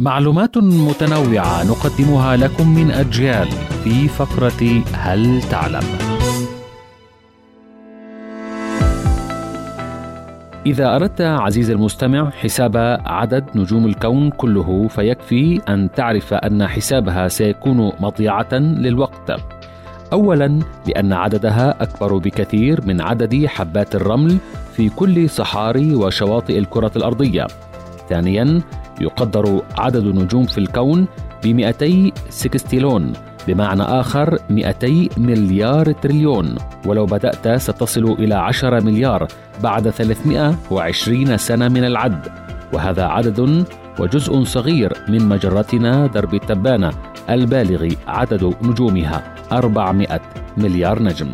معلومات متنوعة نقدمها لكم من أجيال في فقرة هل تعلم؟ إذا أردت عزيزي المستمع حساب عدد نجوم الكون كله فيكفي أن تعرف أن حسابها سيكون مضيعة للوقت. أولاً لأن عددها أكبر بكثير من عدد حبات الرمل في كل صحاري وشواطئ الكرة الأرضية. ثانياً يقدر عدد النجوم في الكون ب 200 سكستيلون بمعنى آخر 200 مليار تريليون. ولو بدأت ستصل إلى 10 مليار بعد 320 سنة من العد. وهذا عدد وجزء صغير من مجرتنا درب التبانة البالغ عدد نجومها 400 مليار نجم.